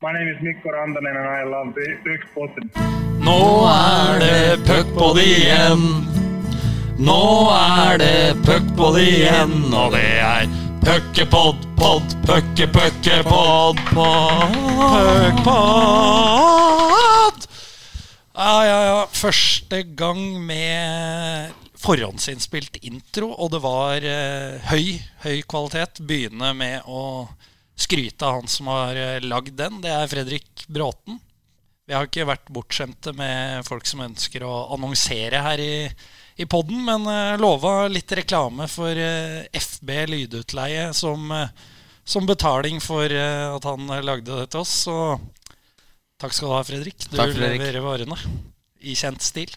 My name is Mikko Randanen and I love Puckpodden. Nå er det puckpod igjen. Nå er det puckpod igjen, og det er puckepod, pod, pucke, puckepod, puckpod. Ja, ja, ja. Første gang med forhåndsinnspilt intro, og det var eh, høy, høy kvalitet. Begynne med å skryte av han som har eh, lagd den. Det er Fredrik Bråten. Vi har ikke vært bortskjemte med folk som ønsker å annonsere her i, i podden, men uh, lova litt reklame for eh, FB lydutleie som, eh, som betaling for eh, at han eh, lagde det til oss. Så takk skal du ha, Fredrik. Du Takk, Fredrik. leverer varene i kjent stil.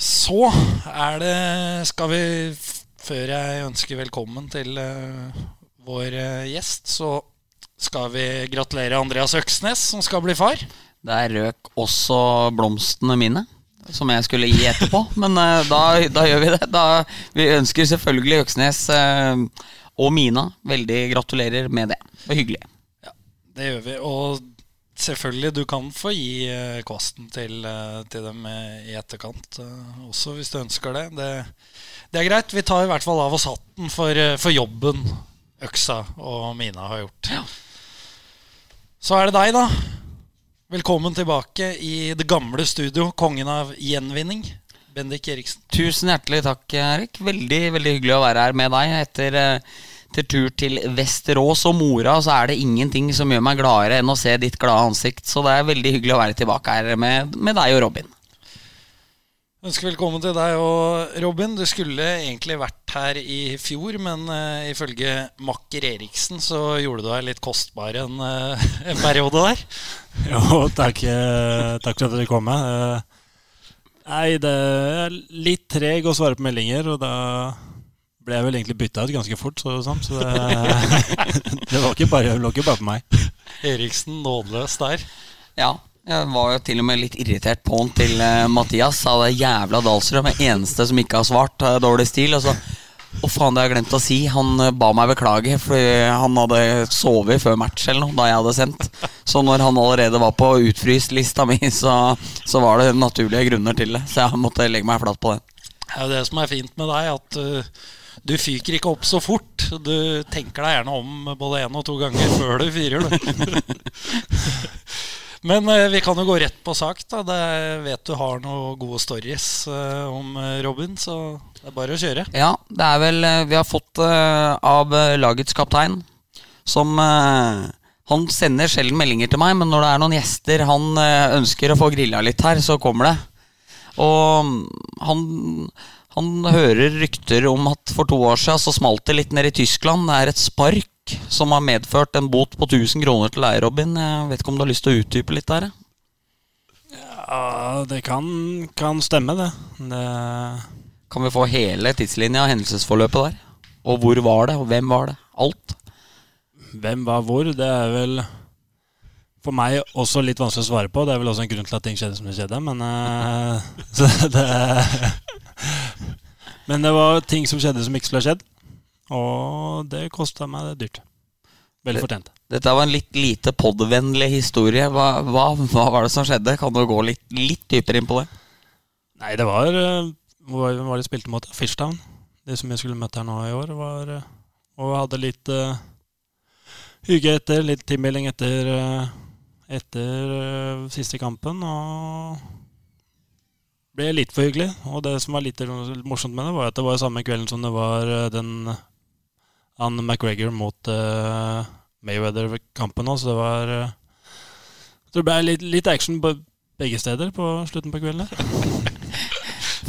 Så er det Skal vi, før jeg ønsker velkommen til eh, vår eh, gjest, så skal vi gratulere Andreas Øksnes, som skal bli far. Der røk også blomstene mine, som jeg skulle gi etterpå. Men eh, da, da gjør vi det. Da, vi ønsker selvfølgelig Øksnes eh, og Mina veldig gratulerer med det. Det var hyggelig. Det gjør vi. Og selvfølgelig, du kan få gi kosten til, til dem i etterkant også, hvis du ønsker det. det. Det er greit. Vi tar i hvert fall av oss hatten for, for jobben Øksa og Mina har gjort. Så er det deg, da. Velkommen tilbake i det gamle studio, kongen av gjenvinning. Bendik Eriksen. Tusen hjertelig takk, Erik. Veldig veldig hyggelig å være her med deg. Etter, eh, etter tur til Vesterås og Mora så er det ingenting som gjør meg gladere enn å se ditt glade ansikt. Så det er veldig hyggelig å være tilbake her med, med deg og Robin. Ønsker velkommen til deg og Robin. Du skulle egentlig vært her i fjor, men uh, ifølge makker Eriksen så gjorde du deg litt kostbar en, uh, en periode der. Jo, takk, eh, takk for at dere kom. med. Nei, det er litt treg å svare på meldinger, og da ble jeg vel egentlig bytta ut ganske fort. Så, sånn, så det, det var ikke bare, lå ikke bare på meg. Eriksen nådeløs der. Ja, jeg var jo til og med litt irritert på han til eh, Mathias. Sa det jævla Dahlstrøm den eneste som ikke har svart. eh, dårlig stil. Og så Å, faen, det har jeg glemt å si. Han eh, ba meg beklage, fordi han hadde sovet før match eller noe da jeg hadde sendt. Så når han allerede var på utfryst-lista mi, så, så var det naturlige grunner til det. Så jeg måtte legge meg flat på det. Det er jo det som er fint med deg, at du fyker ikke opp så fort. Du tenker deg gjerne om både én og to ganger før du fyrer, du. Men eh, vi kan jo gå rett på sak. da det vet du har noen gode stories eh, om eh, Robin, så det er bare å kjøre. Ja, det er vel Vi har fått av lagets kaptein, som Han sender sjelden meldinger til meg, men når det er noen gjester han ønsker å få grilla litt her, så kommer det. Og mm, han, han hører rykter om at for to år siden så smalt det litt nede i Tyskland. Det er et spark som har medført en bot på 1000 kroner til deg, Robin. Jeg vet ikke om du har lyst til å utdype litt der? Ja, det kan, kan stemme, det. det. Kan vi få hele tidslinja og hendelsesforløpet der? Og hvor var det, og hvem var det? Alt. Hvem var hvor, det er vel for meg også litt vanskelig å svare på. Det er vel også en grunn til at ting skjedde som det skjedde. Men, uh, så det, men det var ting som skjedde som ikke skulle ha skjedd. Og det kosta meg det dyrt. Veldig fortjent. Dette var en litt lite podvennlig historie. Hva, hva, hva var det som skjedde? Kan du gå litt, litt dypere inn på det? Nei, det var Hvem Hvor var det spilte mot? Fishtown. De som jeg skulle møtt her nå i år, var eh, Og hadde litt uh, hygge etter, litt teambuilding etter eh, Etter uh, siste kampen, og ble litt for hyggelig. Og det som var litt morsomt med det, var at det var samme kvelden som det var eh, den han McGregor mot uh, Mayweather-kampen òg, så det var Jeg tror det ble litt, litt action på begge steder på slutten på kvelden.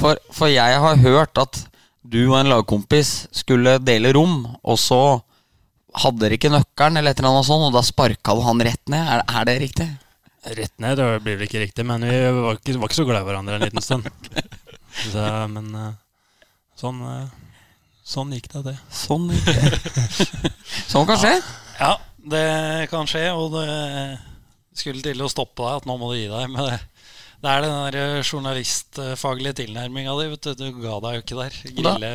For, for jeg har hørt at du og en lagkompis skulle dele rom, og så hadde dere ikke nøkkelen, eller et eller annet sånt, og da sparka du han rett ned. Er, er det riktig? Rett ned det blir vel ikke riktig, men vi var ikke, var ikke så glad i hverandre en liten stund. Så, men eh, sånn, sånn gikk det, det. Sånn gikk det. sånn kan skje. Ja, det kan skje, og det skulle til å stoppe deg at nå må du gi deg. Men det, det er den der eh, journalistfaglige tilnærminga di. Du Du ga deg jo ikke der. Grille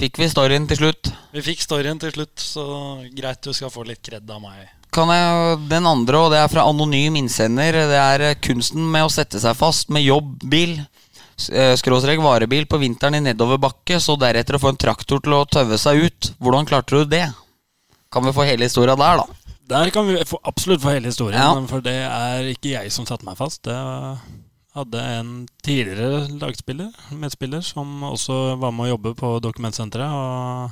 Fikk vi storyen til slutt? Vi fikk storyen til slutt, så greit du skal få litt kred av meg. kan jeg den andre, og det er fra anonym innsender. Det er eh, kunsten med å sette seg fast med jobbbil, s- eh, skråstrek varebil, på vinteren i nedoverbakke, så deretter å få en traktor til å tøve seg ut. Hvordan klarte du det? Kan vi få hele historia der, da? Der kan vi få, absolutt få hele historien, Ja. for det er ikke jeg som satte meg fast. Det hadde en tidligere lagspiller, medspiller, som også var med å jobbe på dokumentsenteret. Og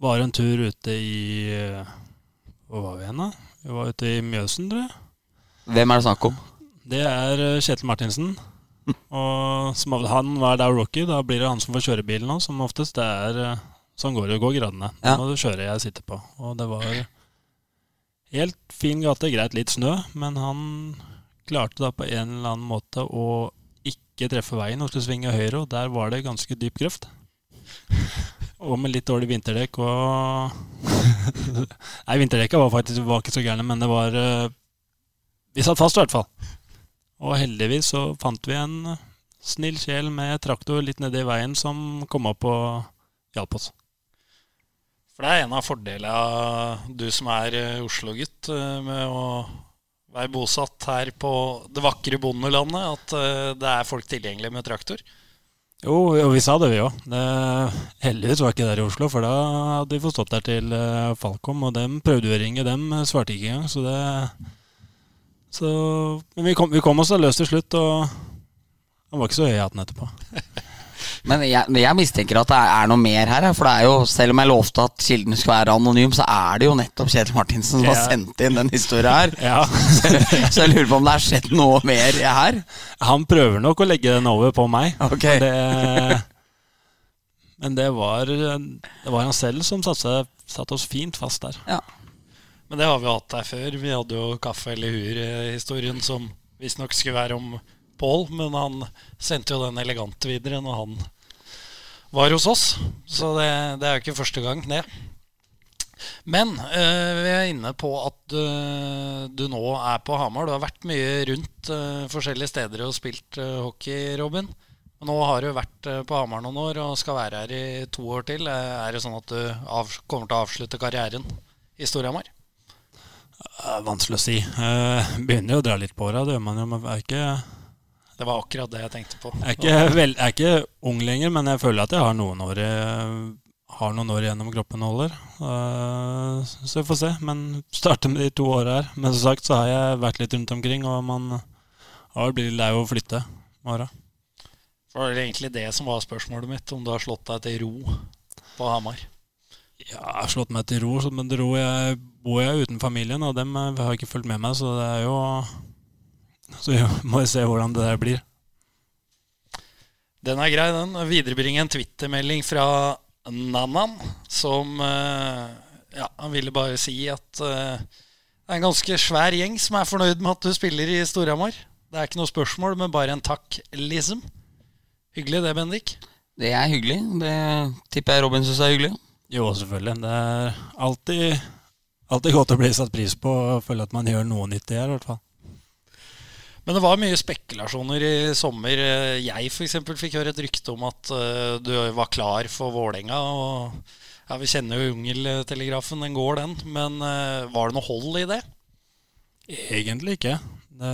var en tur ute i eh, Hvor var vi hen, da? Vi var ute i Mjøsen, tror jeg. Hvem er det snakk om? Det er eh, Kjetil Martinsen. Og som han var der rookie, da blir det han som får kjøre bilen òg, som oftest. Det er eh, sånn går det går gradene. Nå Ja. må du kjøre, jeg sitter på. Og det var helt fin gate, greit litt snø, men han klarte da på en eller annen måte å ikke treffe veien og skulle svinge høyre, og der var det ganske dyp grøft. Og med litt dårlig vinterdekk og Nei, vinterdekka var faktisk var ikke så gærne, men det var eh, Vi satt fast, i hvert fall. Og heldigvis så fant vi en snill sjel med traktor litt nedi veien som kom opp og hjalp oss. For det er en av fordelene du som er eh, Oslo-gutt, eh, med å være bosatt her på det vakre bondelandet, at eh, det er folk tilgjengelig med traktor. Jo, jo, vi sa det, vi òg. Heldigvis var ikke der i Oslo, for da hadde vi fått stått der til Falkom, og dem prøvde vi å ringe, dem svarte ikke engang, så det så, Men vi kom, vi kom oss løs til slutt, og han var ikke så høy i hatten etterpå. Men jeg, jeg mistenker at det er, noe mer her. For det er jo, selv om jeg lovte at kilden skulle være anonym, så er det jo nettopp Kjetil Martinsen som har sendt inn den historia her. Ja, Så jeg lurer på om det har skjedd noe mer her. Han prøver nok å legge den over på meg. Ok. Det, men det var, det var han selv som satte, satte oss fint fast der. Ja. Men det har vi hatt her før. Vi hadde jo Kaffe eller Hur-historien som visstnok skulle være om Pål, men han sendte jo den elegant videre når han var hos oss. Så det, det er jo ikke første gang, det. Men øh, vi er inne på at øh, du nå er på Hamar. Du har vært mye rundt øh, forskjellige steder og spilt eh, hockey, Robin. Nå har du vært eh, på Hamar noen år og skal være her i to år til. Eh, er det sånn at du kommer til å avslutte karrieren i Storhamar? Eh, Vanskelig å si. Eh, begynner jo å dra litt på åra, det gjør man jo. Men er ikke, Det var akkurat det jeg tenkte på. jeg er ikke, vel, jeg er ikke ung lenger, men jeg føler at jeg har noen år, har noen år igjennom kroppen holder. Eh, så vi får se. Men starte med de to åra her. Men som sagt så har jeg vært litt rundt omkring, og man har blitt lei av å flytte med åra. For det egentlig det som var spørsmålet mitt, om du har slått deg til ro på Hamar. Ja, jeg har slått meg til ro, men til ro jeg, bor jeg uten familien, og dem eh, har ikke fulgt med meg, så det er jo Så vi må jo se hvordan det der blir. Den er grei, den. Viderebringe en twittermelding fra Nanan, som eh, Ja, han ville bare si at eh, det er en ganske svær gjeng som er fornøyd med at du spiller i Storhamar. Det er ikke noe spørsmål, men bare en takk, liksom. Hyggelig det, Bendik. Det er hyggelig. Det tipper jeg Robin syns er hyggelig. Jo, selvfølgelig. Det er alltid, alltid godt å bli satt pris på og føle at man gjør noe nyttig her, i hvert fall. Men det var mye spekulasjoner i sommer. Jeg f.eks. fikk høre et rykte om at eh, du var klar for Vålerenga. Ja, vi kjenner jo jungeltelegrafen, den går, den. Men eh, var det noe hold i det? Egentlig ikke. Det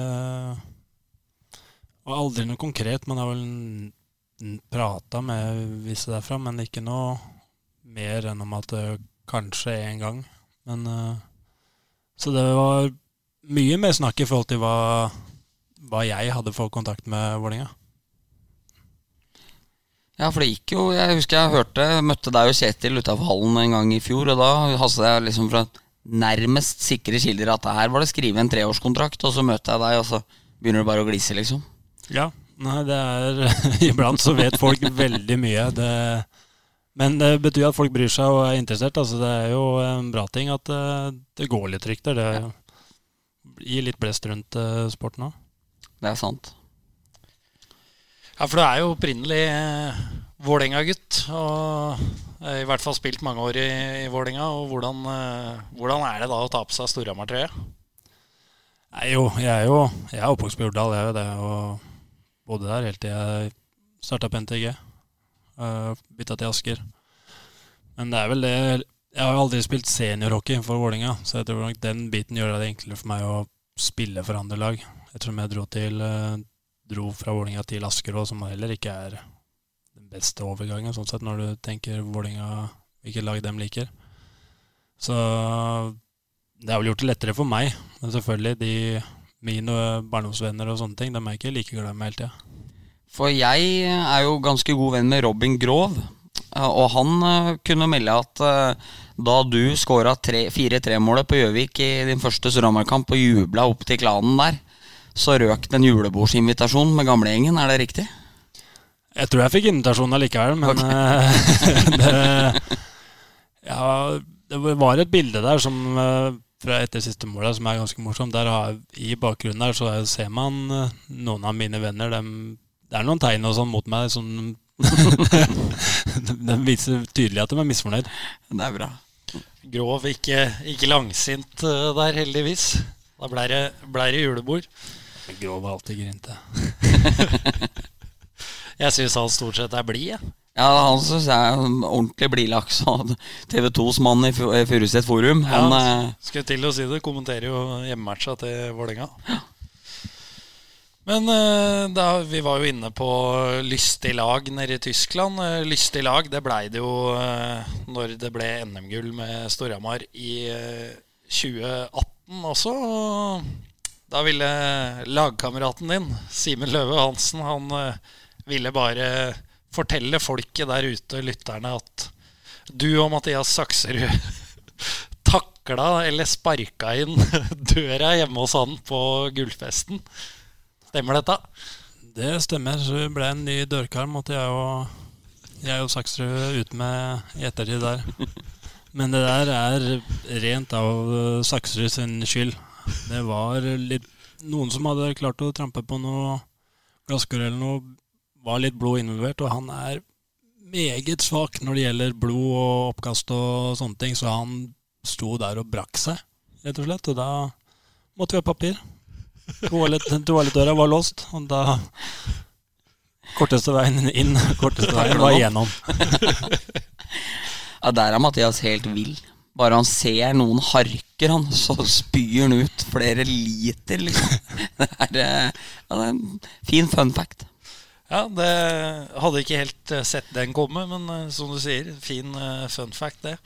var aldri noe konkret. Man har vel prata med visse derfra, men ikke noe mer enn om at det kanskje en gang. Men eh, Så det var mye mer snakk i forhold til hva, hva jeg hadde fått kontakt med Vålerenga. Ja, for det gikk jo Jeg husker jeg hørte Møtte deg og Kjetil utafor hallen en gang i fjor, og da hadde jeg liksom fra nærmest sikre kilder at her var det skrevet en treårskontrakt, og så møter jeg deg, og så begynner du bare å glise, liksom. Ja. Nei, det er Iblant så vet folk veldig mye. Det, men det betyr at folk bryr seg og er interessert. Altså, det er jo en bra ting at eh, det går litt rykter. Det gir litt blest rundt eh, sporten òg. Det er sant. Ja, for du er jo opprinnelig eh, Vålerenga-gutt. Og eh, i hvert fall spilt mange år i, i Vålerenga. Og hvordan, eh, hvordan er det da å ta på seg Storhamar-trøya? Nei, jo, jeg er jo jeg er oppvokst på Jordal, jeg er jo det. Og bodde der helt til jeg starta på NTG. Uh, bytta til Asker. Men det er vel det Jeg har jo aldri spilt seniorhockey for Vålinga, så jeg tror nok den biten gjør det enklere for meg å spille for andre lag. Ettersom jeg dro, til, eh, dro fra Vålinga til Askerå, som heller ikke er den beste overgangen, sånn sett, når du tenker Vålinga, hvilket lag dem liker. Så det har vel gjort det lettere for meg. Men selvfølgelig, de mine barndomsvenner og sånne ting, dem er ikke like glad med hele tida. For jeg er jo ganske god venn med Robin Grov. eh, Og han eh, kunne melde at eh, da du skåra 4-3-målet på Gjøvik i din første Storhamar-kamp og jubla opp til klanen der, så røk det en julebordsinvitasjon med gamlegjengen. Er det riktig? Jeg tror jeg fikk invitasjon allikevel, men okay. det, ja, det var et bilde der som eh, fra etter siste målet som er ganske morsomt. Der har, I bakgrunnen der så ser man eh, noen av mine venner. Dem, det er noen tegn og sånn mot meg som De viser tydelig at de er misfornøyd. Det er bra. Grov, ikke, ikke langsint eh, der, heldigvis. Da blei det, ble det julebord. Grov er alltid grinte. Jeg syns han stort sett er blid, jeg. Ja, han syns jeg er en ordentlig blidlaks. TV 2s mann i Fu- Furuset Forum. Han, Ja, eh, Skulle til å si det. Kommenterer jo hjemmematcha til Vålerenga. Men eh, da, vi var jo inne på lystig lag nede i Tyskland. Eh, Lystig lag, det blei det jo eh, når det ble NM-gull med Storhamar i eh, 2018 også. Da ville lagkameraten din, Simen Løve Hansen, han ville bare fortelle folket der ute, lytterne, at du og Mathias Sakserud takla eller sparka inn døra hjemme hos han på gullfesten. Stemmer dette? Det stemmer. Så det ble en ny dørkarm måtte jeg og jeg og Saksrud ut med i ettertid der. Men det der er rent av eh, Saksrud sin skyld. Det var litt noen som hadde klart å trampe på noe glasskår eller noe. Var litt blod involvert, og han er meget svak når det gjelder blod og oppkast og sånne ting, så han sto der og brakk seg, rett og slett. Og da måtte vi ha papir. Toalett, toalettdøra var låst, og da Korteste veien inn, korteste veien var igjennom. ja, der er Mathias helt vill. Bare han ser noen harker, han, så spyr han ut flere liter, liksom. Det er, eh, ja, det er en fin fun fact. Ja, det hadde ikke helt eh, sett den komme, men eh, som du sier, fin fun fact, det.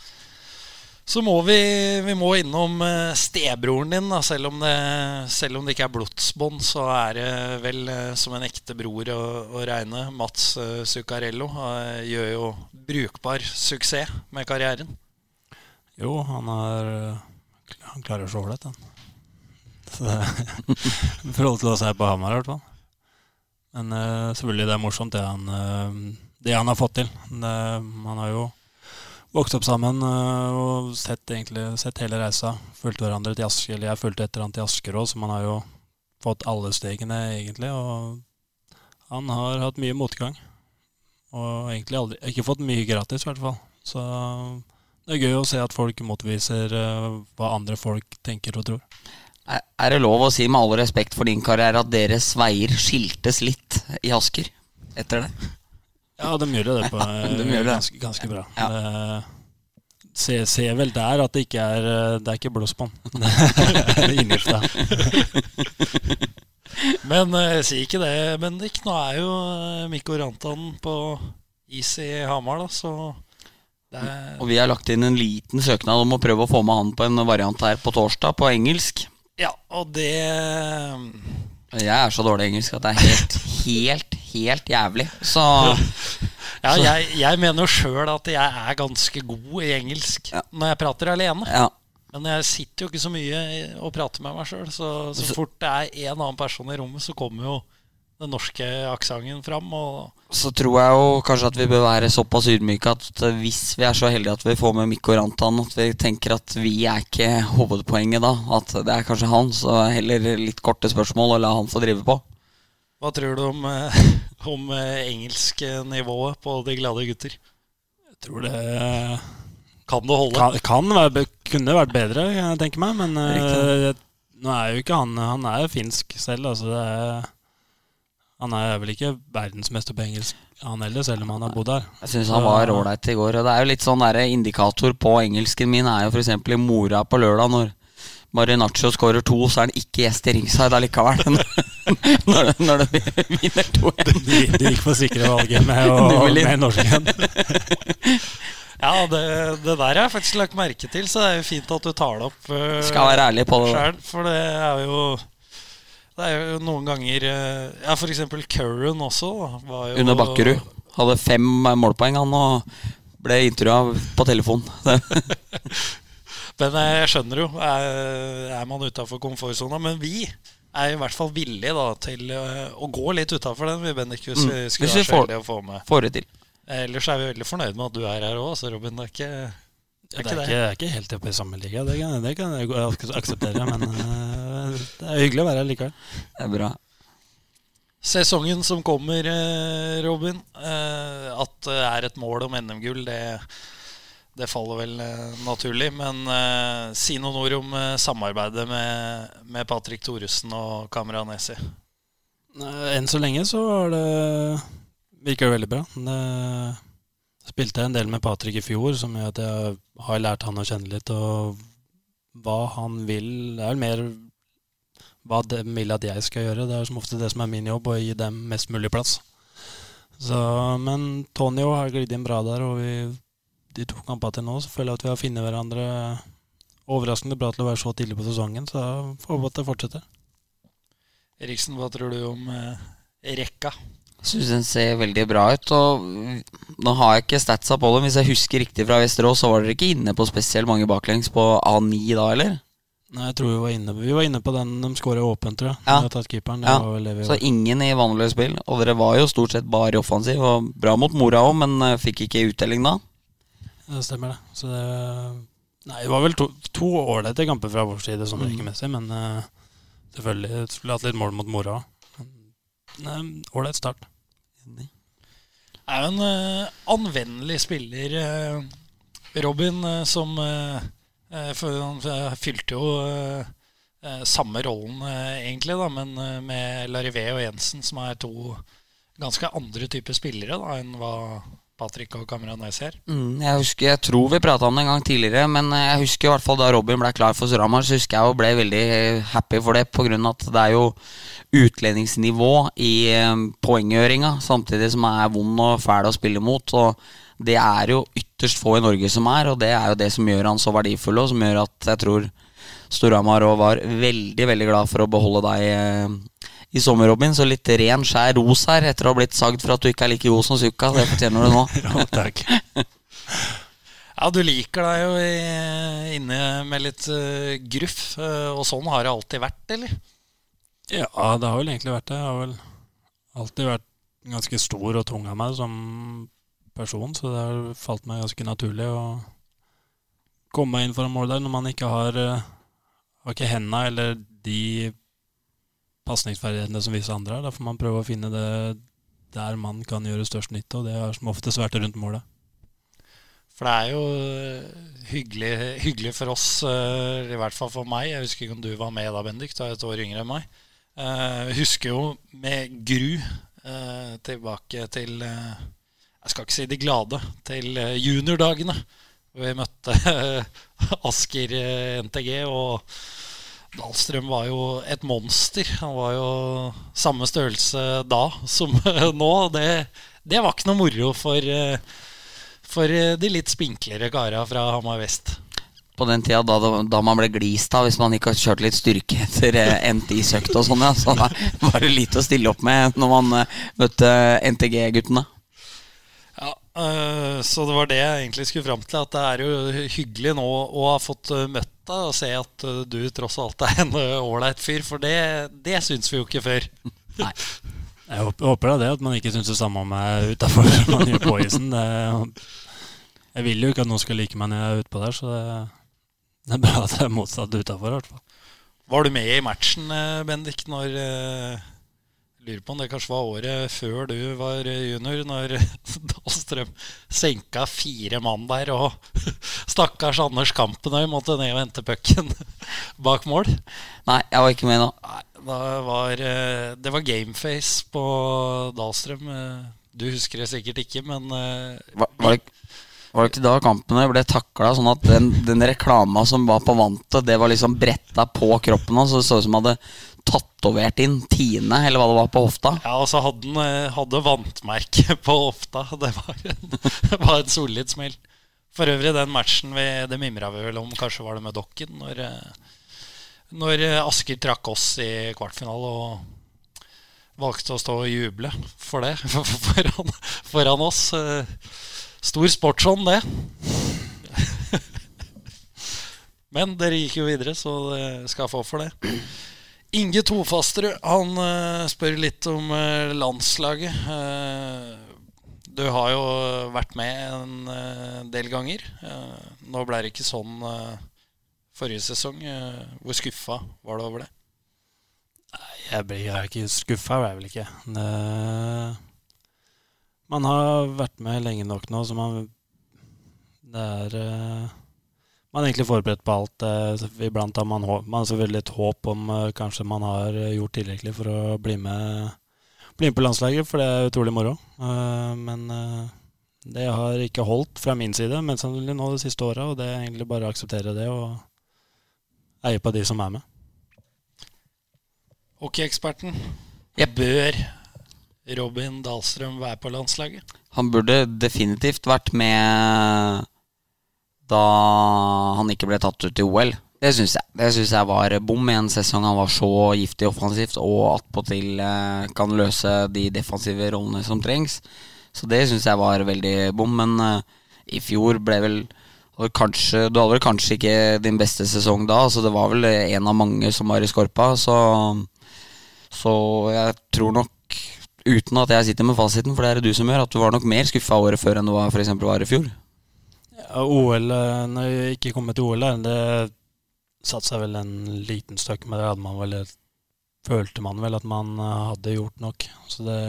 Så må vi, vi må innom eh, stebroren din, da. Selv, om det, selv om det ikke er blodsbånd, så er det vel eh, som en ekte bror å, å regne. Mats eh, Zuccarello gjør jo brukbar suksess med karrieren. Jo, han har Han klarer å se ålreit, han. I forhold til å se på Hamar, i hvert fall. Men selvfølgelig det er morsomt, det han, det han har fått til. Det, han har jo vokst opp sammen eh, og sett, egentlig, sett hele reisa. Fulgt hverandre til Asker, eller jeg fulgte etter han til Asker òg, så man har jo fått alle stegene, egentlig. Og han har hatt mye motgang. Og egentlig aldri, ikke fått mye gratis, i hvert fall. Så det er gøy å se at folk motviser eh, hva andre folk tenker og tror. Er det lov å si, med all respekt for din karriere, at deres veier skiltes litt i Asker etter det? Ja, de gjør det på eh, de gjør det. ganske, ganske bra. Ja. Se, ser vel der at det ikke er eh, Det er ikke blodsbånd. Det er Inngifta. Men jeg sier ikke det, Bendik. Nå er jo eh, Mikko Rantan på is i Hamar, da, så Og vi har lagt inn en liten søknad om å prøve å få med han på en variant her på torsdag, på engelsk. Ja, og det Jeg er så dårlig i engelsk at det er helt, helt, helt jævlig. Så Ja, jeg, jeg mener jo sjøl at jeg er ganske god i engelsk Ja. når jeg prater alene. ja. Men jeg sitter jo ikke så mye og prater med meg sjøl, så så fort det er en annen person i rommet, så kommer jo den norske aksenten fram. Og Så tror jeg jo kanskje at vi bør være såpass ydmyke at hvis vi er så heldige at vi får med Mikko Rantan, at vi tenker at vi er ikke hovedpoenget da. At det er kanskje han, så heller litt korte spørsmål og la han få drive på. hva tror du om, eh, om eh, engelsknivået på De glade gutter? Jeg tror det Kan det holde? kan, kan være, kunne vært bedre, jeg tenker meg. Men eh, nå er jo ikke han Han er jo finsk selv, altså. Det er, Han er vel ikke verdensmester på engelsk, han heller, selv om han har bodd her. Jeg syns han var ålreit i går. Og det er jo litt sånn der indikator på engelsken min er jo f.eks. i mora på lørdag, når Marinaccio skårer to, så er han ikke gjest i ringside allikevel. når, når det vinner 2-1. De, de gikk for sikre valget med, å, med norsken. Ja, det, det der har jeg faktisk lagt merke til, så det er jo fint at du tar det opp uh, Skal være ærlig på det. da. For det er jo Det er jo noen ganger eh, Ja, eksempel Curran også. Var jo, Under Bakkerud. Hadde fem målpoeng, han, og ble intervjua på telefon. Men eh, jeg skjønner jo. Er, man utafor komfortsona? Men vi er i hvert fall villige da, til eh, å gå litt utafor den. Vi Bendik, hvis Mm. vi skulle være så heldige å få med. Får det til. Ellers er vi veldig fornøyd med at du er her òg, så Robin. Det er ikke, Det er ikke, det er ikke helt oppe i samme liga, det kan, det kan jeg akseptere. Men uh, det er hyggelig å være her likevel. Det er bra. Sesongen som kommer, eh, Robin, eh, at det er et mål om NM-gull, det, det faller vel naturlig. Men uh, si noen ord om samarbeidet med, med Patrick Thoresen og Kamranesi. Esi. Enn så lenge så det virker det veldig bra. Det spilte jeg en del med Patrick i fjor, som gjør at jeg har lært han å kjenne litt. Og hva han vil Det er vel mer hva de vil at jeg skal gjøre. Det er som ofte det som er min jobb, å gi dem mest mulig plass. Så, men Tonio har glidd inn bra der, og vi, de to kampene til nå så føler jeg at vi har funnet hverandre overraskende bra til å være så tidlig på sesongen. Så jeg håper at det fortsetter. Eriksen, hva tror du om eh, rekka? Syns den ser veldig bra ut. Og nå har jeg ikke statsa på dem. Hvis jeg husker riktig fra Vesterås, så var dere ikke inne på spesielt mange baklengs på A9 da, eller? Nei, jeg tror vi var inne Vi var inne på den de skårer åpent, tror jeg. Ja. Keeperen. Det Ja. Så ingen i vanlig spill. Og dere var jo stort sett bare offensiv. Og bra mot mora òg, men eh, fikk ikke uttelling da. Det stemmer, det. Så det Nei, det var vel to ålreite kamper fra vår side, sånn Mm. rekemessig, men uh, selvfølgelig skulle hatt litt mål mot mora òg. Ålreit start. Er jo en uh, anvendelig spiller, uh, Robin, uh, som eh, For han fylte jo samme rollen, egentlig, da, men med Larivé og Jensen, som er to ganske andre typer spillere da, enn hva Patrick og Kameranes her. Mm, jeg husker, jeg tror vi prata om det en gang tidligere, men eh, jeg husker i hvert fall da Robin ble klar for Storhamar, så husker jeg og ble veldig eh, happy for det, av at det er jo utlendingsnivå i eh, poenggjøringa, samtidig som er vond og fæl å spille mot. Og det er jo ytterst få i Norge som er, og det er jo det som gjør han så verdifull, og som gjør at jeg tror Storhamar òg var veldig, veldig glad for å beholde deg i sommer, Robin. Så litt ren, skjær ros her etter å ha blitt sagd for at du ikke er like god som Sukka. Det fortjener du nå. Ja, takk. Ja, du liker deg jo inne med litt uh, gruff, eh, og sånn har det alltid vært, eller? Ja, det har vel egentlig vært det. Jeg har vel alltid vært ganske stor og tung av meg som person, så det har falt meg ganske naturlig å komme meg inn foran mål der når man ikke har, eh, har ikke henda eller de pasningsferdighetene som visse andre har. Da får man prøve å finne det der man kan gjøre størst nytte, og det har som oftest vært rundt målet. For det er jo eh, hyggelig, hyggelig for oss, eh, i hvert fall for meg. Jeg husker ikke om du var med da, Bendik. Du er et år yngre enn meg. Eh, Jeg husker jo med gru tilbake til Jeg skal ikke si de glade, til juniordagene. Hvor vi møtte Asker NTG, og Dahlstrøm var jo et monster. Han var jo samme størrelse da som nå. Det, det var ikke noe moro for eh, for eh, de litt spinklere kara fra Hamar vest. På den tida da, da man ble glist av hvis man ikke har kjørt litt styrke etter NTI-søkt og sånn, ja. Så da var det lite å stille opp med når man eh, møtte NTG-guttene. Ja, eh, Så det var det jeg egentlig skulle fram til. At det er jo hyggelig nå å ha fått eh, møtt deg og se at eh, du tross alt er en eh, ålreit fyr. For det, det syns vi jo ikke før. Nei. Jeg håper, da det, at man ikke syns det samme om meg utafor man gjør på isen. Jeg vil jo ikke at noen skal like meg når jeg er utpå der, så det, det er bra at jeg er motsatt utafor, i hvert fall. Var du med i matchen, eh, Bendik, når Lurer på om det kanskje var året før du var junior, når Dahlstrøm senka fire mann der, og stakkars Anders Kampenøy måtte ned og hente pucken bak mål. Nei, jeg var ikke med nå. Nei, var, eh, det var gameface på Dahlstrøm. Eh, Du husker det sikkert ikke, men eh, Var, var, det, var det ikke da kampene ble takla sånn at den, den reklama som var på vantet, det var liksom bretta på kroppen hans, så det så ut som han hadde tatovert inn Tine, eller hva det var, på hofta? Ja, og så hadde han eh, hadde vantmerke på hofta. Det var en, var en solid smell. For øvrig, den matchen vi, det mimra vi vel om, kanskje var det med Dokken, når, eh, når eh, Asker trakk oss i kvartfinale og valgte å stå og juble for det foran, foran oss. Stor sportsånd, det. Men dere gikk jo videre, så skal få for det. Inge Tofasterud han eh, spør litt om eh, landslaget. Eh, du har jo vært med en del ganger. Nå ble det ikke sånn forrige sesong. Hvor skuffa var du over det? Jeg ble, jeg ikke skuffa, ble jeg vel ikke. Man har vært med lenge nok nå, så man Det er Man er egentlig forberedt på alt. Eh, iblant har man, man har selvfølgelig et håp om eh, kanskje man har eh, gjort tilrekkelig for å bli med, bli med på landslaget, for det er utrolig moro. Eh, men eh, det har ikke holdt fra min side men sannsynlig nå de siste åra, og det er egentlig bare å akseptere det og eie på de som er med. Hockeyeksperten. Jeg Bør Robin Dahlstrøm være på landslaget? Han burde definitivt vært med da han ikke ble tatt ut i OL. Det syns jeg. Det synes jeg var bom i en sesong han var så giftig offensivt og attpåtil eh, kan løse de defensive rollene som trengs. Så det syns jeg var veldig bom. Men eh, i fjor ble vel kanskje, Du hadde vel kanskje ikke din beste sesong da, så det var vel en av mange som var i skorpa. Så, så jeg tror nok uten at jeg sitter med fasiten, for det er det du som gjør, at du var nok mer skuffa året før enn du var, for eksempel, var i fjor. Ja, OL, eh, når jeg ikke kommer til OL, det satte seg vel en liten støkk, men det hadde man vel følte man vel at man eh, hadde gjort nok. Så det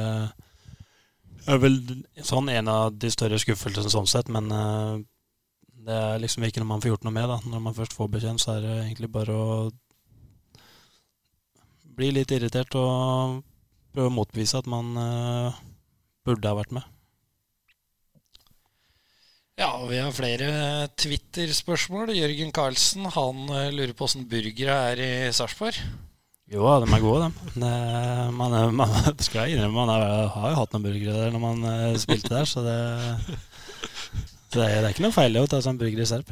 er vel sånn en av de større skuffelsene sånn sett, men eh, det er liksom ikke noe man får gjort noe med. da. Når man først får beskjeden, så er det egentlig bare å bli litt irritert og prøve å motbevise at man burde ha vært med. Ja, og vi har flere Twitter-spørsmål. Jørgen Karlsen han eh, lurer på åssen burgere er i Sarpsborg. Jo, de er gode, dem. Man, er- man skal jeg innrømme, man er, har jo hatt noen burgere der når man eh, spilte der, så det, det, er, det er ikke noe feil å ta seg en burger i Serp.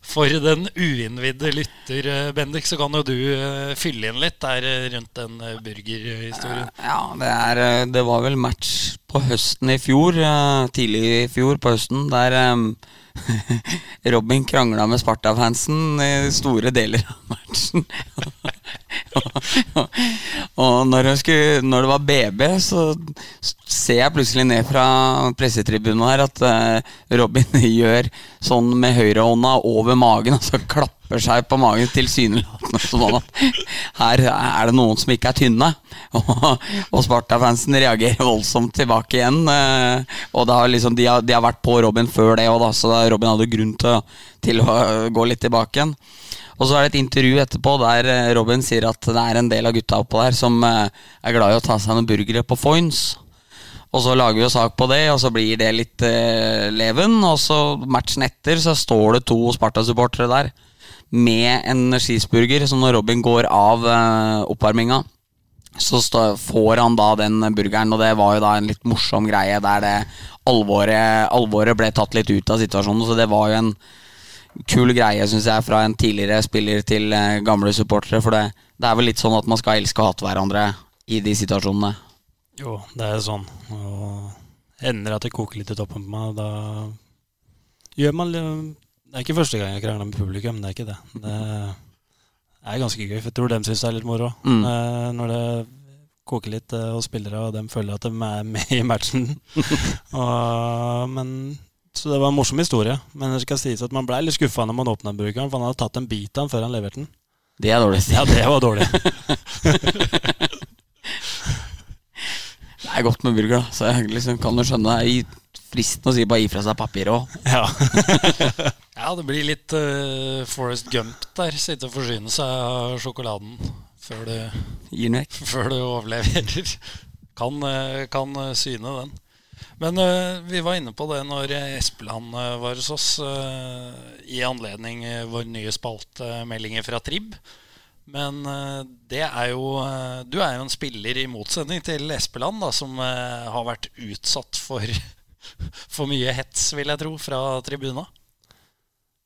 For den uinnvidde lytter, eh, Bendik, så kan jo du eh, fylle inn litt der eh, rundt den burgerhistorien. Ja, det, er, det var vel match på høsten i fjor, tidlig i fjor på høsten, der Robin krangla med Sparta-fansen i store deler av matchen. og når, skulle, når det var BB, så ser jeg plutselig ned fra pressetribunen her at Robin gjør sånn med høyrehånda over magen, og så klapper seg på magen tilsynelatende sånn at her er det noen som ikke er tynne. Og, og Sparta-fansen reagerer voldsomt tilbake igjen. eh, og liksom, de, har, de har vært på Robin før det òg, så Robin hadde grunn til, til å gå litt tilbake igjen. Og så er det et intervju etterpå der eh, Robin sier at det er en del av gutta oppå der som eh, er glad i å ta seg noen burgere på Foynes. Og så lager vi jo sak på det, og så blir det litt eh, leven. Og så matchen etter så står det to Sparta-supportere der med en skisburger. Så når Robin går av eh, oppvarminga, så stå, får han da den burgeren. Og det var jo da en litt morsom greie der det alvoret, alvoret ble tatt litt ut av situasjonen. Så det var jo en kul greie, syns jeg, fra en tidligere spiller til eh, gamle supportere. For det, det er vel litt sånn at man skal elske og hate hverandre i de situasjonene. Jo, det er sånn. Og ender at det koker litt i toppen på meg. Da gjør man Det er ikke første gang jeg krangler med publikum, det er ikke det. Det er ganske gøy, for jeg tror dem syns det er litt moro. Mm. Eh, Når det koker litt eh, hos spillere, og dem føler at de er med i matchen. og, men Så det var en morsom historie. Men det skal sies at man ble litt skuffa når man åpna brukeren, for han hadde tatt en bit av den før han leverte den. Det er dårlig. Ja, det var dårlig. Er godt med burger, da. Så jeg liksom kan jo skjønne det er fristende å si bare gi fra seg papiret òg. ja. Ja, det blir litt uh, Forest Gump der. Sitte og forsyne seg av sjokoladen før du, Gir vekk. før du overleverer. Kan, eh, kan eh, syne den. Men uh, vi var inne på det når Espeland eh, var hos oss, uh, i anledning eh, vår nye spalte Meldinger fra Trib. Men eh, det er jo eh, Du er jo en spiller i motsetning til Espeland, da, som eh, har vært utsatt for, for mye hets, vil jeg tro, fra tribuna.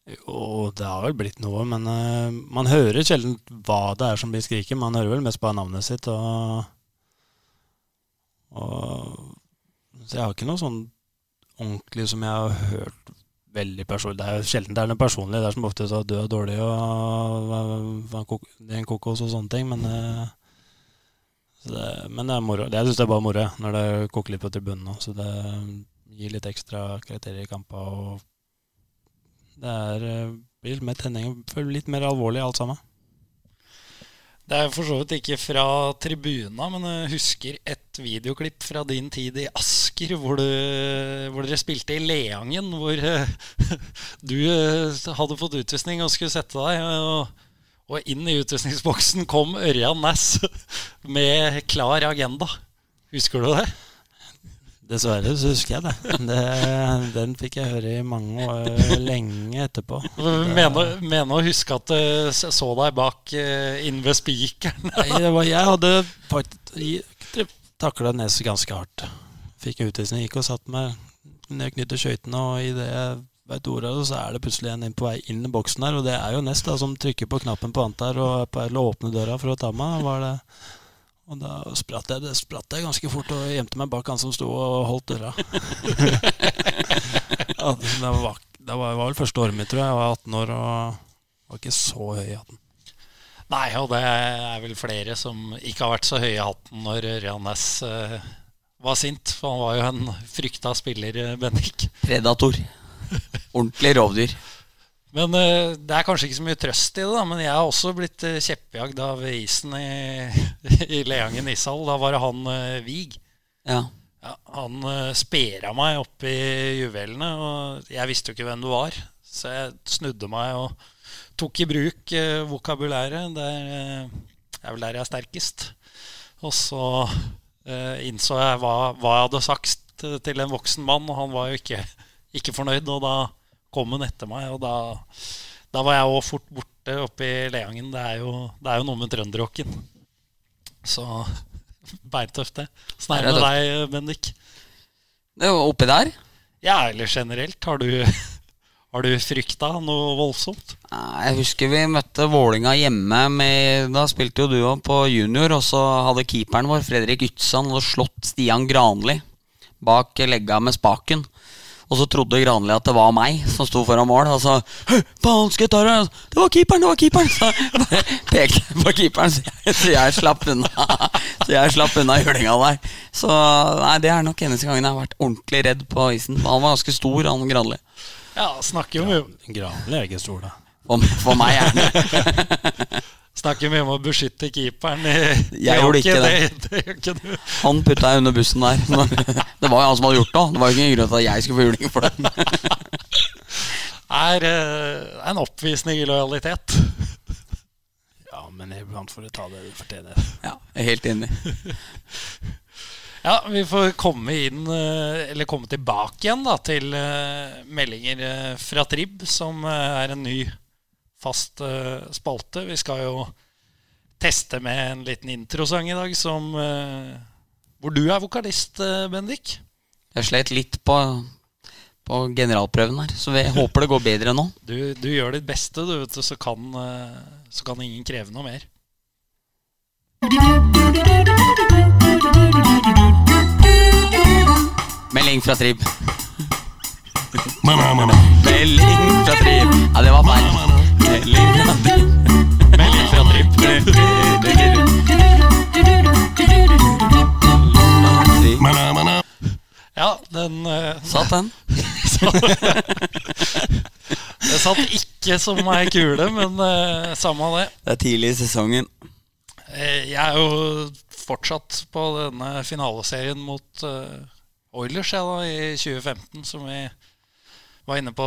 Jo, det har vel blitt noe, men man hører sjelden hva det er som blir skriket. Man hører vel mest bare navnet sitt. Og, og Så jeg har ikke noe sånn ordentlig som jeg har hørt veldig personlig. Det er jo sjelden det er noe personlig. Det er som ofte så du er dårlig og kok- det er en kokos og sånne ting. Men, eh, det, men det er moro. Jeg syns det er bare moro når det koker litt på tribunen nå. Så det gir litt ekstra karakterer i kamper og det er, eh, blir litt mer tenning, føler litt mer alvorlig alt sammen. Det er for så vidt ikke fra tribuna, men jeg husker et videoklipp fra din tid i Asker, hvor, du, hvor dere spilte i Leangen, hvor eh, du eh, hadde fått utvisning og skulle sette deg. Og, og inn i utvisningsboksen kom Ørjan Næss med klar agenda. Husker du det? Dessverre så husker jeg det. det. Den fikk jeg høre i mange år, lenge etterpå. Mener, mener å huske at jeg så deg bak eh, inn ved spikeren. Jeg hadde faktisk takla neset ganske hardt. Fikk utvisning, gikk og satt meg ned knyttet skøytene, og i det jeg vet ordet så er det plutselig en inn på vei inn i boksen her, og det er jo Nes da, som trykker på knappen på Antar og er på å åpne døra for å ta meg. Var det og da spratt jeg, det spratt jeg ganske fort og gjemte meg bak han som sto og holdt døra. ja, det, var, det var, var vel første året mitt, tror jeg. Jeg var 18 år og var ikke så høy i hatten. Nei, og det er vel flere som ikke har vært så høye i hatten når Ørjan Næss uh, var sint. For han var jo en frykta spiller, eh, Bendik. Predator. Ordentlig rovdyr. Men uh, det er kanskje ikke så mye trøst i det, da. Men jeg har også blitt uh, kjeppjagd av isen i, i Leangen ishall. Da var det han uh, Vig. Ja. Ja, han uh, spera meg i juvelene, og jeg visste jo ikke hvem du var. Så jeg snudde meg og tok i bruk uh, vokabulæret. Det er, vel der jeg er sterkest. Og så innså jeg hva, hva jeg hadde sagt til en voksen mann, og han var jo ikke, ikke fornøyd. Og da kom hun etter meg, og da, da var jeg òg fort borte oppe i Leangen. Det er jo, det er jo noe med trønderrocken. Så beintøft, det. Er Det med deg, Bendik? Det var oppi der. Ja, eller generelt. Har du, har du frykta noe voldsomt? Jeg husker vi møtte Vålinga hjemme. Med, da spilte jo du òg på junior, og så hadde keeperen vår, Fredrik Ytsan, slått Stian Granli bak legga med spaken. Og så trodde Granli at det var meg som sto foran mål. Og så faen, skal jeg ta det? Det var keeperen, det var keeperen! Så bare pekte på keeperen, så jeg, så jeg slapp unna. Så jeg slapp unna julinga der. Så nei, det er nok eneste gangen jeg har vært ordentlig redd på isen. Han var ganske stor, han Granli. Ja, snakker jo om Granli er ikke stor, da. For, for meg er det snakker mye om å beskytte keeperen. Jeg gjorde ikke det. det. Det du. Han putta jeg under bussen der. Det var jo han som hadde gjort det. Det var jo ingen grunn til at jeg skulle få juling for det. Er eh, en oppvisning i lojalitet. Ja, men iblant får du ta det du fortjener. Ja, jeg er helt enig. Ja, vi får komme inn, eh, eller komme tilbake igjen da, til eh, meldinger fra Trib, som er en ny fast uh, spalte. Vi skal jo teste med en liten introsang i dag, som uh, Hvor du er vokalist, uh, Bendik. Jeg slet litt på, på generalprøven her, så jeg håper det går bedre nå. Du, du gjør ditt beste, du, vet du, så kan, så kan ingen kreve noe mer. Melding fra Trib. Melding fra Trib. Ja, det var feil. Melding fra Trib. Melding fra Trib. Ja, den uh, Satt den. Det satt ikke som ei kule, men uh, samme det. Det er tidlig i sesongen. Eh, jeg er jo fortsatt på denne finaleserien mot uh, Oilers jeg, da, i 2015, som vi var inne på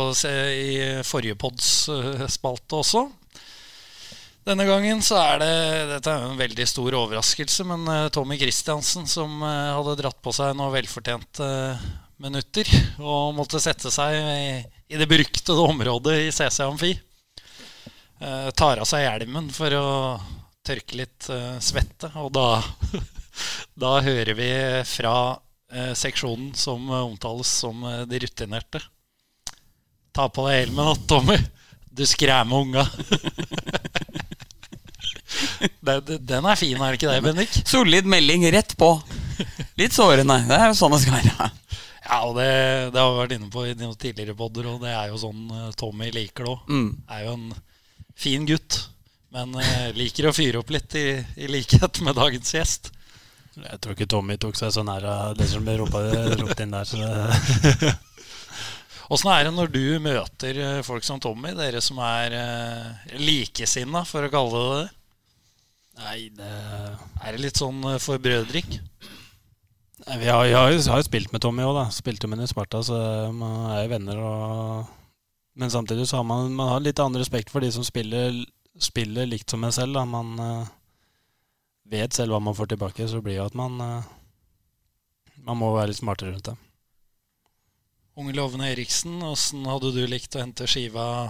i forrige pods eh, spalte også. Denne gangen så er det Dette er en veldig stor overraskelse, men eh, Tommy Christiansen som eh, hadde dratt på seg noen velfortjente minutter og måtte sette seg i, det beryktede området i CC Amfi. tar av seg hjelmen for å tørke litt svette, og da Da hører vi fra seksjonen som omtales som de rutinerte. Ta på deg hjelmen, da, Tommy. Du skræmer unga. Det- Den er fin, er det ikke det, Bendik? Solid melding rett på. Litt sårende. Det er jo sånn det skal være. Ja, og det, det har vi vært inne på i noen tidligere podder, og det er jo sånn eh, Tommy liker det òg. Mm. Er jo en fin gutt, men eh, liker å fyre opp litt, i, i likhet med dagens gjest. Jeg tror ikke Tommy tok seg så nær av det som ble ropt inn der. Så det, Åssen er det når du møter eh, folk som Tommy, dere som er eh, likesinna, for å kalle det det? nei, det Er det litt sånn eh, forbrødring? Vi har, har, jo, har jo spilt med Tommy òg, da. Spilte med ham i Sparta, så man er jo venner. Og, men samtidig så har man, man har litt annen respekt for de som spiller, spiller likt som en selv. Da. Man uh, vet selv hva man får tilbake, så blir det at man uh, Man må være litt smartere rundt det. Unge Lovende Eriksen, åssen hadde du likt å hente skiva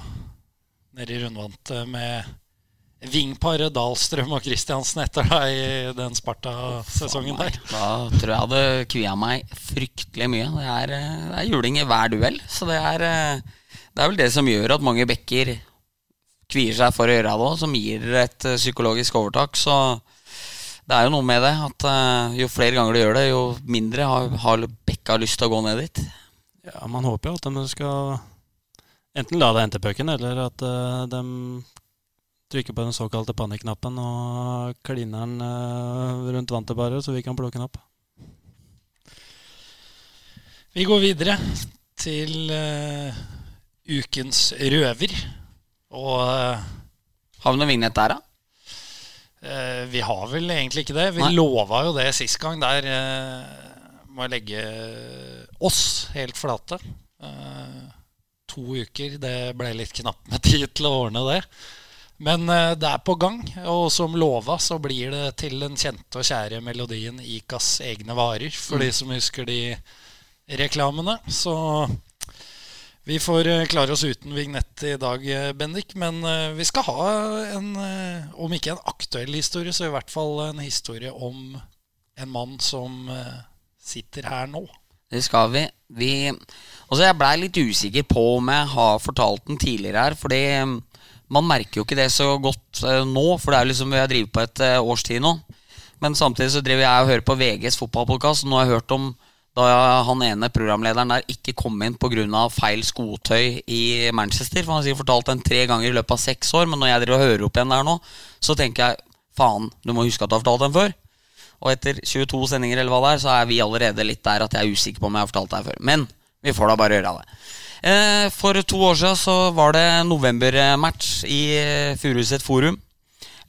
nede i rundvante med vingparet Dahlstrøm og Kristiansen etter deg i den Sparta-sesongen der? Da tror jeg hadde kvia meg fryktelig mye. Det er, eh, det er juling i hver duell. Så det er, eh, det er vel det som gjør at mange bekker kvier seg for å gjøre det òg, som gir et eh, psykologisk overtak. Så det er jo noe med det at jo flere ganger du gjør det, jo mindre har, har bekka lyst til å gå ned dit. Ja, Man håper jo at de skal enten la deg hente pucken, eller at eh, de trykker på den såkalte panikknappen og kliner den eh, rundt vantet bare, så vi kan plukke den opp. Vi går videre til uh, ukens røver. Og uh, Har vi noen vignett der, da? Uh, vi har vel egentlig ikke det. Vi Nei. lova jo det sist gang. Der uh, må jeg legge oss helt flate. Eh, to uker. Det ble litt knapt med tid til å ordne det. Men eh, det er på gang, og som lova så blir det til den kjente og kjære melodien Ikas egne varer, for de som husker de reklamene. Så vi får eh, klare oss uten vignett i dag, Bendik. Men vi skal ha en, om ikke en aktuell historie, så i hvert fall en historie om en mann som sitter her nå. Det skal vi. vi altså jeg blei litt usikker på om jeg har fortalt den tidligere her. Fordi mm, man merker jo ikke det så godt uh, nå, for det er liksom vi har drevet på et uh, års tid nå. Men samtidig så driver jeg og hører på VGs fotballpodkast. Nå har jeg hørt om da han ene programlederen der ikke kom inn pga. feil skotøy i Manchester. For Han har sikkert fortalt den tre ganger i løpet av seks år, men når jeg driver og hører opp igjen der nå, så tenker jeg faen, du må huske at du har fortalt den før. Og etter 22 sendinger eller hva det er, så er vi allerede litt der at jeg er usikker på om jeg har fortalt det her før. Men vi får da bare gjøre det. Eh, for to år siden så var det novembermatch i eh, Furuset Forum.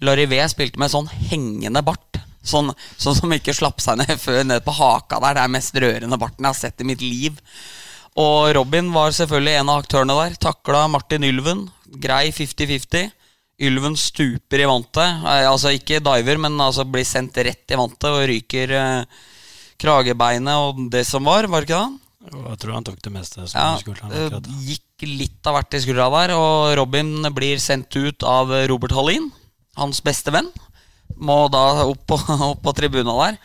Larry V spilte med sånn hengende bart. Sånn, sånn som ikke slapp seg ned før ned på haka der. Det er mest rørende barten jeg har sett i mitt liv. Og Robin var selvfølgelig en av aktørene der. Takla Martin Ylven. Grei 50-50. Ylven stuper i vantet. Eh, Altså ikke diver, men altså blir sendt rett i vantet og ryker eh, kragebeinet og det som var, var det ikke det? Jeg tror han tok det meste som Ja, skulderen. det gikk litt av hvert i skuldra der, og Robin blir sendt ut av Robert Hallin, hans beste venn. Må da opp på, opp på tribuna der.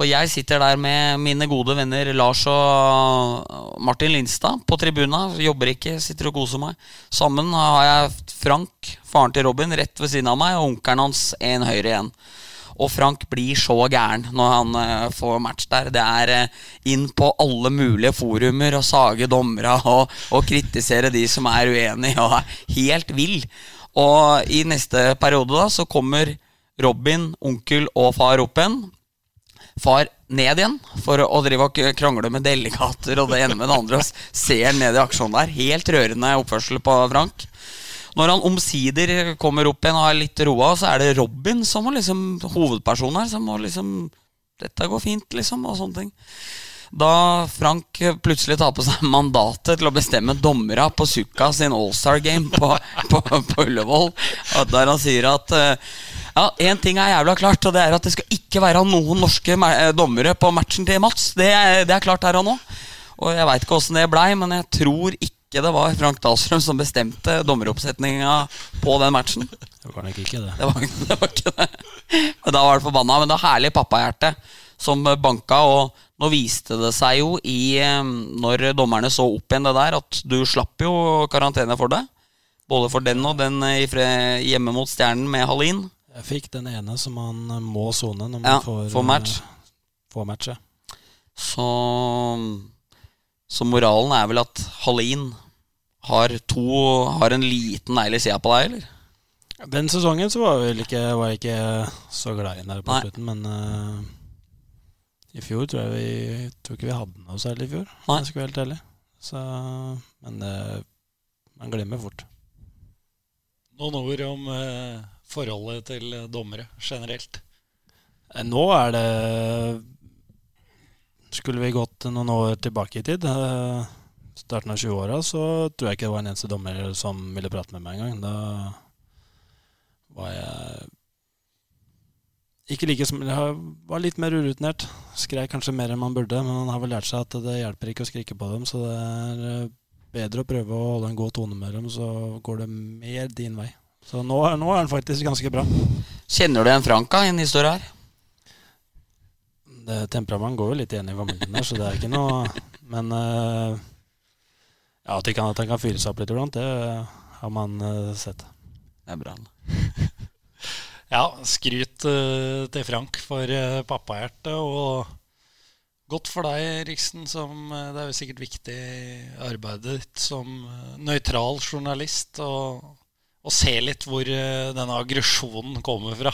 Og jeg sitter der med mine gode venner Lars og Martin Lindstad på tribuna. Jobber ikke, sitter og koser meg. Sammen har jeg Frank, faren til Robin, rett ved siden av meg, og onkelen hans en høyre igjen. Og Frank blir så gæren når han eh, får match der. Det er eh, inn på alle mulige forumer og sage dommere og, og kritisere de som er uenige, og er helt vill. Og i neste periode da så kommer Robin, onkel og far opp igjen. Far ned igjen for å, drive og krangle med delegater og det ene med det andre. Og ser ned i aksjonen der. Helt rørende oppførsel på Frank. Når han omsider kommer opp igjen og er litt roa, så er det Robin som er liksom hovedpersonen her. Som må liksom Dette går fint, liksom, og sånne ting. Da Frank plutselig tar på seg mandatet til å bestemme dommera på Sukka sin All-Star Game på, på, på Ullevål, der han sier at eh, ja, én ting er jævla klart, og det er at det skal ikke være noen norske eh, dommere på matchen til Mats. Det det er klart her og nå. Og jeg veit ikke åssen det blei, men jeg tror ikke det var Frank Dahlstrøm som bestemte dommeroppsetninga på den matchen. Det var nok ikke det. Det var, det var ikke det. Men da var det forbanna. Men det var herlig pappahjerte som banka. Og nå viste det seg jo i eh, Når dommerne så opp igjen det der, at du slapp jo karantene for det. Både for den og den eh, hjemme mot Stjernen med Hallin. Jeg fikk den ene som eh, må sone når man Ja, får, får match. eh, Får match, ja. Så, så moralen er vel at Hallin har to Har en liten negl i sida på deg, eller? Den sesongen så var jeg vel ikke, var jeg ikke så glad i den der på Nei. slutten, men uh, i fjor tror jeg vi tror ikke vi hadde noe særlig i fjor, Nei. jeg skal være helt ærlig. Så, men uh, man glemmer fort. Noen ord om eh, forholdet til dommere generelt. Eh, Nå er det Skulle vi gått noen år tilbake i tid, eh, starten av 20-åra, så tror jeg ikke det var en eneste dommer som ville prate med meg engang. Da var jeg ikke like som var litt mer urutinert. Skrek kanskje mer enn man burde, men man har vel lært seg at det hjelper ikke å skrike på dem, så det er eh, bedre å prøve å holde en god tone med dem, så går det mer din vei. Så nå, nå er han faktisk ganske bra. Kjenner du en Franka i en historie her? det, temperament går jo litt igjen i familien der, så det er ikke noe Men uh, ja, at, det kan, at han kan fyre seg opp litt iblant, det har man uh, sett. Det er bra. Ja, skryt uh, til Frank for uh, pappahjertet, Og godt for deg, Riksen, som Det er jo sikkert viktig i arbeidet ditt som nøytral journalist å å se litt hvor eh, denne aggresjonen kommer fra.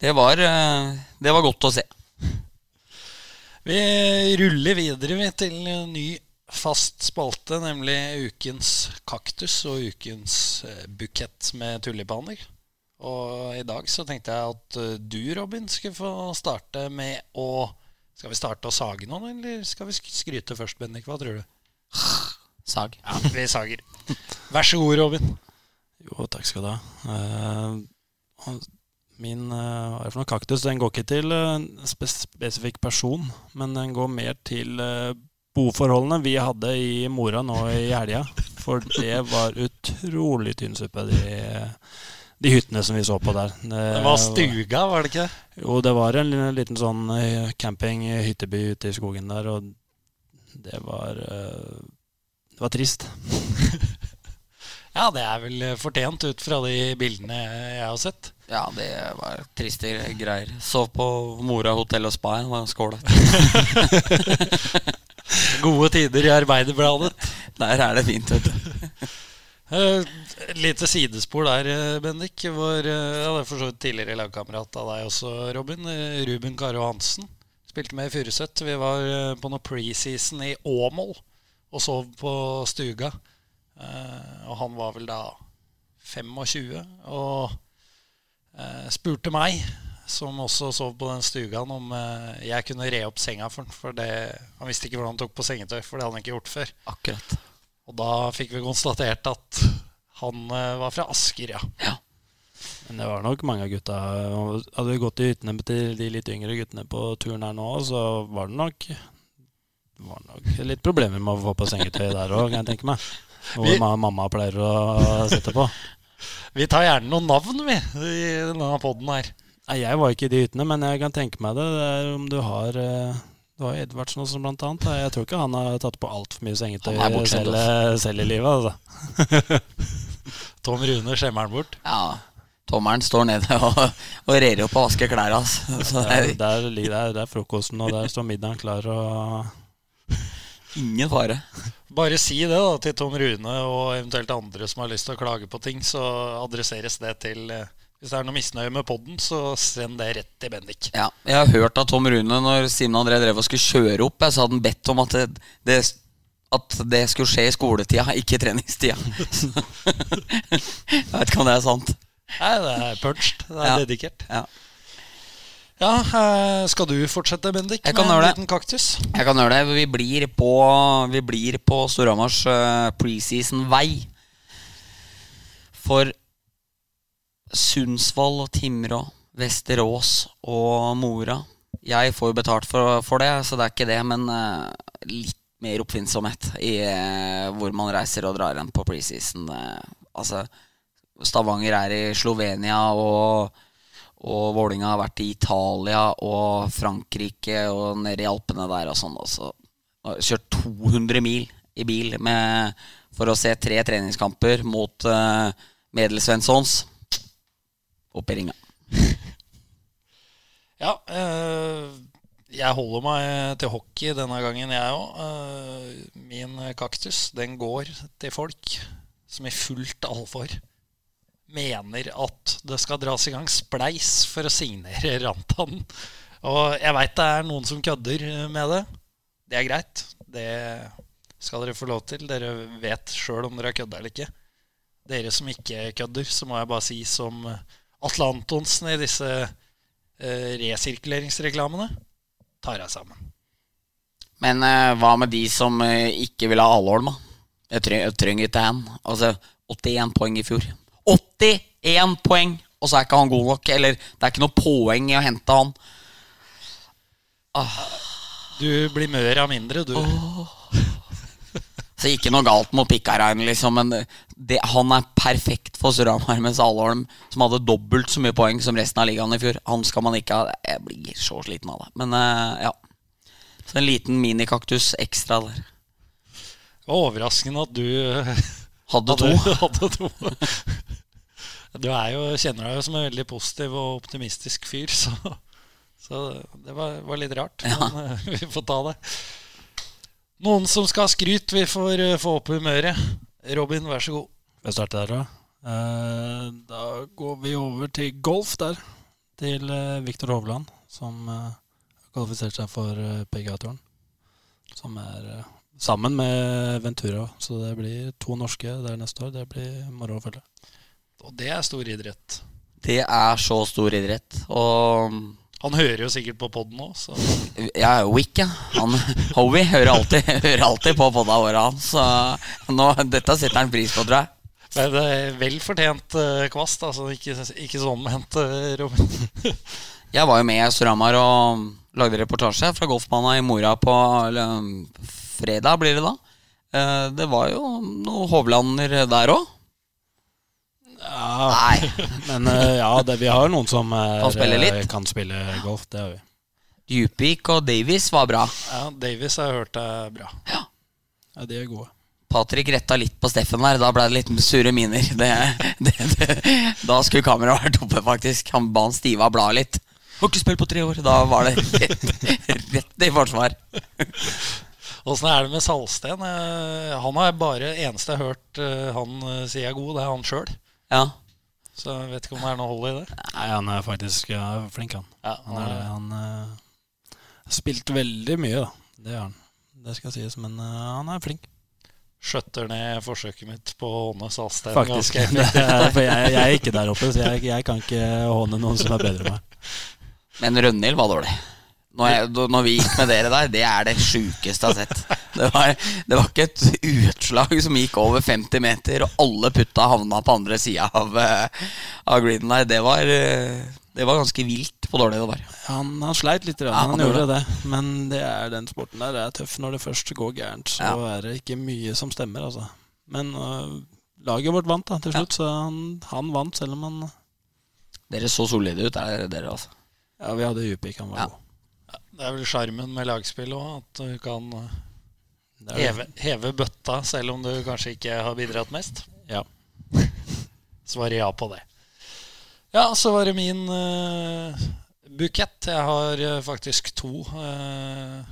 Det var, eh, det var godt å se. Vi ruller videre vi, til ny fast spalte, nemlig ukens kaktus og ukens eh, bukett med tulipaner. Og i dag så tenkte jeg at du, Robin, skulle få starte med å Skal vi starte å sage noen, eller skal vi skryte først, Bendik? Hva tror du? Sag. Ja, vi sager. Vær så god, Robin. Jo, takk skal du ha. Eh, min eh, hva er det for noe kaktus den går ikke til eh, en spes spesifikk person, men den går mer til boforholdene vi hadde i Mora nå i helga. For det var utrolig tynn suppe, de, de hyttene som vi så på der. Det var stuga, var det ikke? Jo, det var en liten sånn camping-hytteby ute i skogen der, og det var Det var trist. Ja, det er vel fortjent ut fra de bildene jeg har sett. Ja, det var triste greier. Så på Mora hotell og spa. igjen, var skål. Gode tider i Arbeiderbladet. Der er det fint, vet du. Eh, Et lite sidespor der, eh, Bendik. Vår eh, ja, er for så vidt tidligere lagkamerat av deg også, Robin. eh, Ruben Karo Hansen. Spilte med i Furuset. Vi var eh, på noe preseason i Åmål og sov på stuga. Eh, og han var vel da 25 og eh, spurte meg, som også sov på den stugaen, om eh, jeg kunne re opp senga for han. For det, han visste ikke hvordan han tok på sengetøy, for det hadde han ikke gjort før. Akkurat. Og da fikk vi konstatert at han var fra Asker, ja. Men det var nok mange av gutta Hadde vi gått i hyttene til de litt yngre guttene på turen her nå, så var det nok det nok litt problemer med å få på sengetøy der òg, kan jeg tenke meg. Hvor Vi- mamma pleier å sette på. Vi tar gjerne noen navn, vi, i denne poden her. Nei, Jeg var ikke i de hyttene, men jeg kan tenke meg det. det er om du har eh, Du har Edvardsen også, blant annet. Jeg tror ikke han har tatt på altfor mye sengetøy selv, eh, selv i livet. Altså. Tom Rune skjemmer han bort. Ja. Tommelen står nede og, og rer opp og vasker klærne hans. Det Der, er der, der, der er frokosten, og der står middagen klar. Og ingen fare. Bare si det da til Tom Rune og eventuelt andre som har lyst til å klage på ting, så adresseres det til eh, Hvis det er noe misnøye med poden, så send det rett til Bendik. Ja, jeg har hørt av Tom Rune når Simen André drev og skulle kjøre opp, jeg, så hadde han bedt om at det, det, at det skulle skje i skoletida, ikke i treningstida. jeg vet ikke om det er sant. Nei, det er punched. Det er Ja. dedikert. Ja. Ja, eh, skal du fortsette, Bendik? Jeg med en liten kaktus? Jeg kan gjøre det. Vi blir på, vi blir på Storhamars eh, preseason-vei. For Sundsvall og Timrå, Vesterås og Mora Jeg får jo betalt for, for det, så det er ikke det, men eh, litt mer oppfinnsomhet i hvor man reiser og drar hen på preseason. altså, Stavanger er i Slovenia, og, og Vålinga har vært i Italia og Frankrike og nede i Alpene der og sånn. Altså. kjørt 200 mil i bil med, for å se tre treningskamper mot uh, Medelsvenssons. Opp i ringa. Ja, øh, jeg holder meg til hockey denne gangen, jeg òg. min kaktus, den går til folk som i fullt alvor mener at det skal dras i gang spleis for å signere Rantanen. Og jeg veit det er noen som kødder med det. Det er greit. Det skal dere få lov til. Dere vet sjøl om dere har kødda eller ikke. Dere som ikke kødder, så må jeg bare si som Atle Antonsen i disse eh, resirkuleringsreklamene tar jeg sammen. Men eh, hva med de som eh, ikke vil ha Alholm. Jeg, jeg trenger ikke han. Altså, 81 poeng i fjor. 81 poeng! Og så er ikke han god nok. Eller det er ikke noe poeng i å hente han. Du blir mør av mindre, du. Så ikke noe galt mot Pikkarainen, liksom, men det, han er perfekt for Storhamar. med Salholm, som hadde dobbelt så mye poeng som resten av ligaen i fjor, han skal man ikke ha. Jeg blir så sliten av det. Men uh, ja. Så en liten minikaktus ekstra der. Det var overraskende at du Hadde to. hadde to. Du er jo, kjenner deg jo som en veldig positiv og optimistisk fyr, så, så det var, var litt rart. Ja. Men eh, vi får ta det. Noen som skal ha skryt, vi får eh, få opp humøret. Robin, vær så god. Vi jeg starte der, da? Eh, da går vi over til golf der. Til eh, Viktor Hovland, som har kvalifisert seg for PGA-turen. Som er sammen med Ventura. Så det blir to norske der neste år. Det blir moro å følge. Og det er stor idrett. Det er så stor idrett. Og Han hører jo sikkert på poden òg, så ja, Wick, ja. Han, Hovey hører alltid, hører alltid på poda våre, han. Så nå, dette setter han pris på, tror jeg. Men det er vel fortjent uh, kvast. Altså, ikke, ikke sånn ment, eh, Robin. Jeg var jo med i Storhamar og lagde reportasje fra golfbanen i Mora på fredag, blir det da. Eh, Det var jo noen Hovlander der òg. Ja, Nei. men eh, ja, det, vi har noen som er, Kan spille litt. eh, kan spille golf. Det har vi. Djupvik og Davies var bra. Ja, Davies har jeg hørt er bra. Ja, de er gode. Patrick retta litt på Steffen der. Da ble det litt sure miner. Det, det, det, da skulle kameraet vært oppe, faktisk. Han ba han stive av bladet litt. Har ikke spilt på tre år. Da var det rett, rett i forsvar. Åssen er det med Salsten? Eh, Han har bare eneste jeg har hørt eh, han eh, si er god, det er han sjøl. Ja. Så jeg vet ikke om det er noe hold i det. Nei, han er faktisk ja, flink, han. Ja, Han, er, han eh, har spilt veldig mye, da. Det har han. Det skal sies, men uh, han er flink. skjøtter ned forsøket mitt på å håne Salsten. Faktisk. Det er, for jeg, jeg er ikke der oppe, så jeg, jeg kan ikke håne noen som er bedre enn meg. Men Rønhild var dårlig. Når, jeg, når vi gikk med dere der, det er det sjukeste jeg har sett. Det var, det var ikke et utslag som gikk over 50 meter, og alle putta havna på andre sida av, eh, av greenen der. Det var, eh, det var ganske vilt på dårlig det var. Han, han sleit litt, Ja, han, han gjorde det. det. Men det er den sporten der. Det er tøff når det først går gærent. Så Ja. er det ikke mye som stemmer, altså. Men uh, laget vårt vant da, til slutt, så han, han vant selv om han Dere så solide ut, er dere, altså. Ja, vi hadde Djupvik, han var Ja. god. Det er vel sjarmen med lagspill òg, at du kan eh, heve, heve bøtta selv om du kanskje ikke har bidratt mest. Ja. Svarer ja på det. Ja, så var det min uh, bukett. Jeg har uh, faktisk to uh,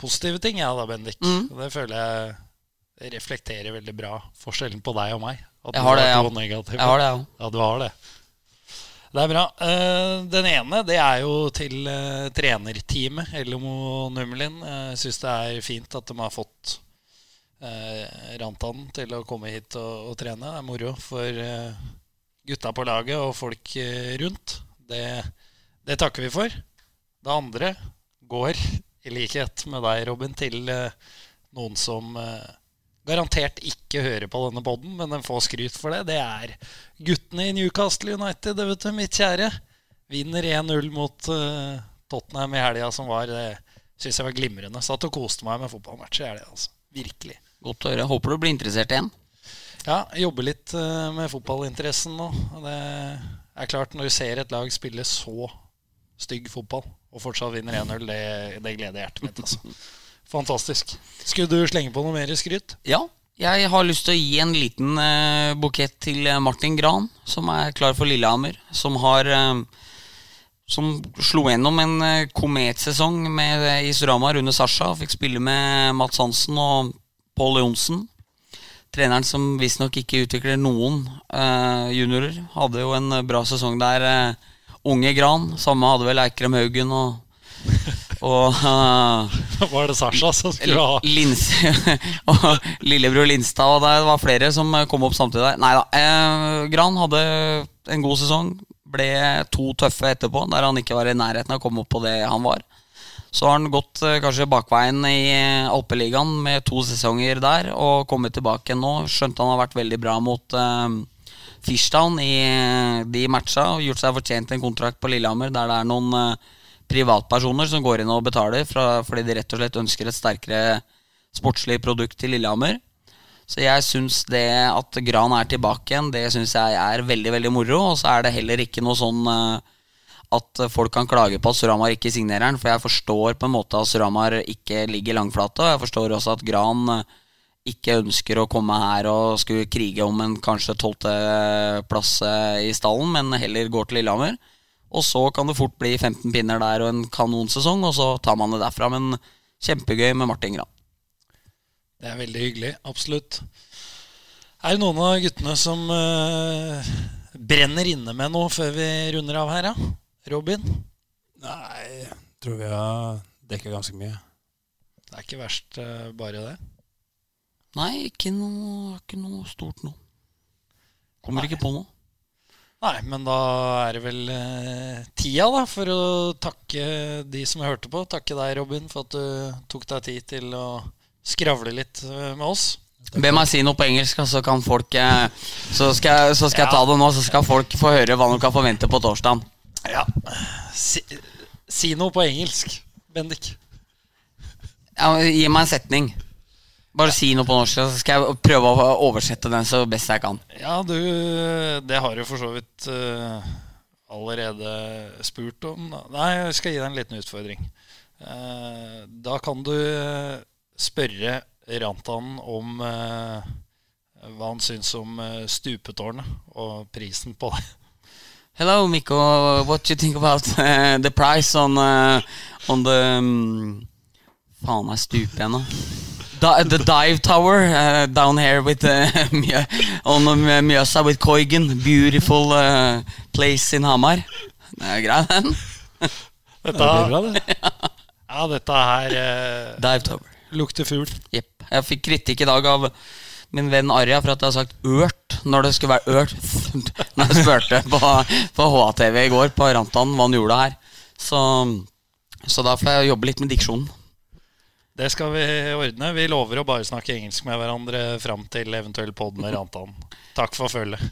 positive ting, jeg da, Bendik. Mm. Det føler jeg reflekterer veldig bra forskjellen på deg og meg. At Jeg du har det, ja. Jeg har det, ja. Ja, du har det. Det er bra. Eh, den ene det er jo til uh, trenerteamet, Elmo Nummelin. Jeg syns det er fint at de har fått Rantanen til å komme hit og, og trene. Det er moro for eh, gutta på laget og folk eh, rundt. Det, det takker vi for. Det andre går, i likhet med deg, Robin, til eh, noen som eh, garantert ikke hører på denne poden, men den får skryt for det. Det er guttene i Newcastle United, det vet du, mitt kjære. Vinner 1-0 mot uh, Tottenham i helga som var. Det syns jeg var glimrende. Satt og koste meg med fotballmatch i helga, altså. Virkelig. Godt å høre. Håper du blir interessert igjen. Ja, jobber litt uh, med fotballinteressen nå. Det er klart, når du ser et lag spille så stygg fotball, og fortsatt vinner 1-0, det, det gleder hjertet mitt. Altså. Fantastisk. Skulle du slenge på noe mer skryt? Ja. Jeg har lyst til å gi en liten eh, bukett til eh, Martin Gran, som er klar for Lillehammer. Som har eh, Som slo gjennom en eh, kometsesong med eh, Rune Storhamar under Sasha. Fikk spille med Mats Hansen og Pål Johnsen. Treneren som visstnok ikke utvikler noen eh, juniorer. Hadde jo en bra sesong der. eh, unge Gran. Samme hadde vel Eikrem Haugen og, og uh, Var det Sasha som skulle ha Lins og lillebror Linstad og det var flere som kom opp samtidig der. Nei da. Eh, Gran hadde en god sesong. Ble to tøffe etterpå, der han ikke var i nærheten av å komme opp på det han var. Så har han gått eh, kanskje bakveien i Alpeligaen med to sesonger der og kommet tilbake nå. Skjønte han har vært veldig bra mot eh, Fishtown i eh, de matcha og gjort seg fortjent en kontrakt på Lillehammer der det er noen eh, privatpersoner som går inn og betaler fra, fordi de rett og slett ønsker et sterkere sportslig produkt til Lillehammer. Så jeg syns det at Gran er tilbake igjen, det syns jeg er veldig veldig moro. Og så er det heller ikke noe sånn eh, at folk kan klage på at Suramar ikke signerer den. For jeg forstår på en måte at Suramar ikke ligger langflate. Og jeg forstår også at Gran eh, ikke ønsker å komme her og skulle krige om en kanskje tolvteplass i stallen, men heller går til Lillehammer. Og så kan det fort bli 15 pinner der og en kanonsesong, og så tar man det derfra. Men kjempegøy med Martin Gran. Det er veldig hyggelig. Absolutt. Er det noen av guttene som eh, brenner inne med noe før vi runder av her, da? Robin? Nei, jeg tror vi har dekka ganske mye. Det er ikke verst, eh, bare det. Nei, ikke noe, ikke noe stort nå. Kommer ikke på noe. Nei, men da er det vel eh, tida da for å takke de som hørte på. Takke deg, Robin, for at du tok deg tid til å skravle litt eh, med oss. Be meg si noe på engelsk, så kan folk eh, Så skal, så skal jeg ta det nå, så skal folk få høre hva de kan forvente på torsdag. Ja. Si, si noe på engelsk, Bendik. Ja, gi meg en setning. Bare si noe på norsk, så skal jeg prøve å oversette den så best jeg kan. Ja, du Det har du for så vidt uh, allerede spurt om. da. Nei, jeg skal gi deg en liten utfordring. Uh, da kan du eh, spørre Rantan om uh, hva han syns om stupetårnet og prisen på det. Hello, Mikko. What do you think about the price on, on the um, Faen, jeg stuper igjen nå. Di- the dive tower uh, down here with uh, on uh, Mjøsa with Koigen. Beautiful uh, place in Hamar. Det er grei, den. Dette, Det bra, det. ja, dette her uh, Dive tower. lukter fugl. Jepp. Jeg fikk kritikk i dag av min venn Arja for at jeg har sagt ørt når det skulle være ørt. Når jeg spurte på, på HATV i går, på Rantan, hva han gjorde her. Så, så da får jeg jobbe litt med diksjonen. Det skal vi ordne. Vi lover å bare snakke engelsk med hverandre fram til eventuell pod med Rantan. Takk for følget.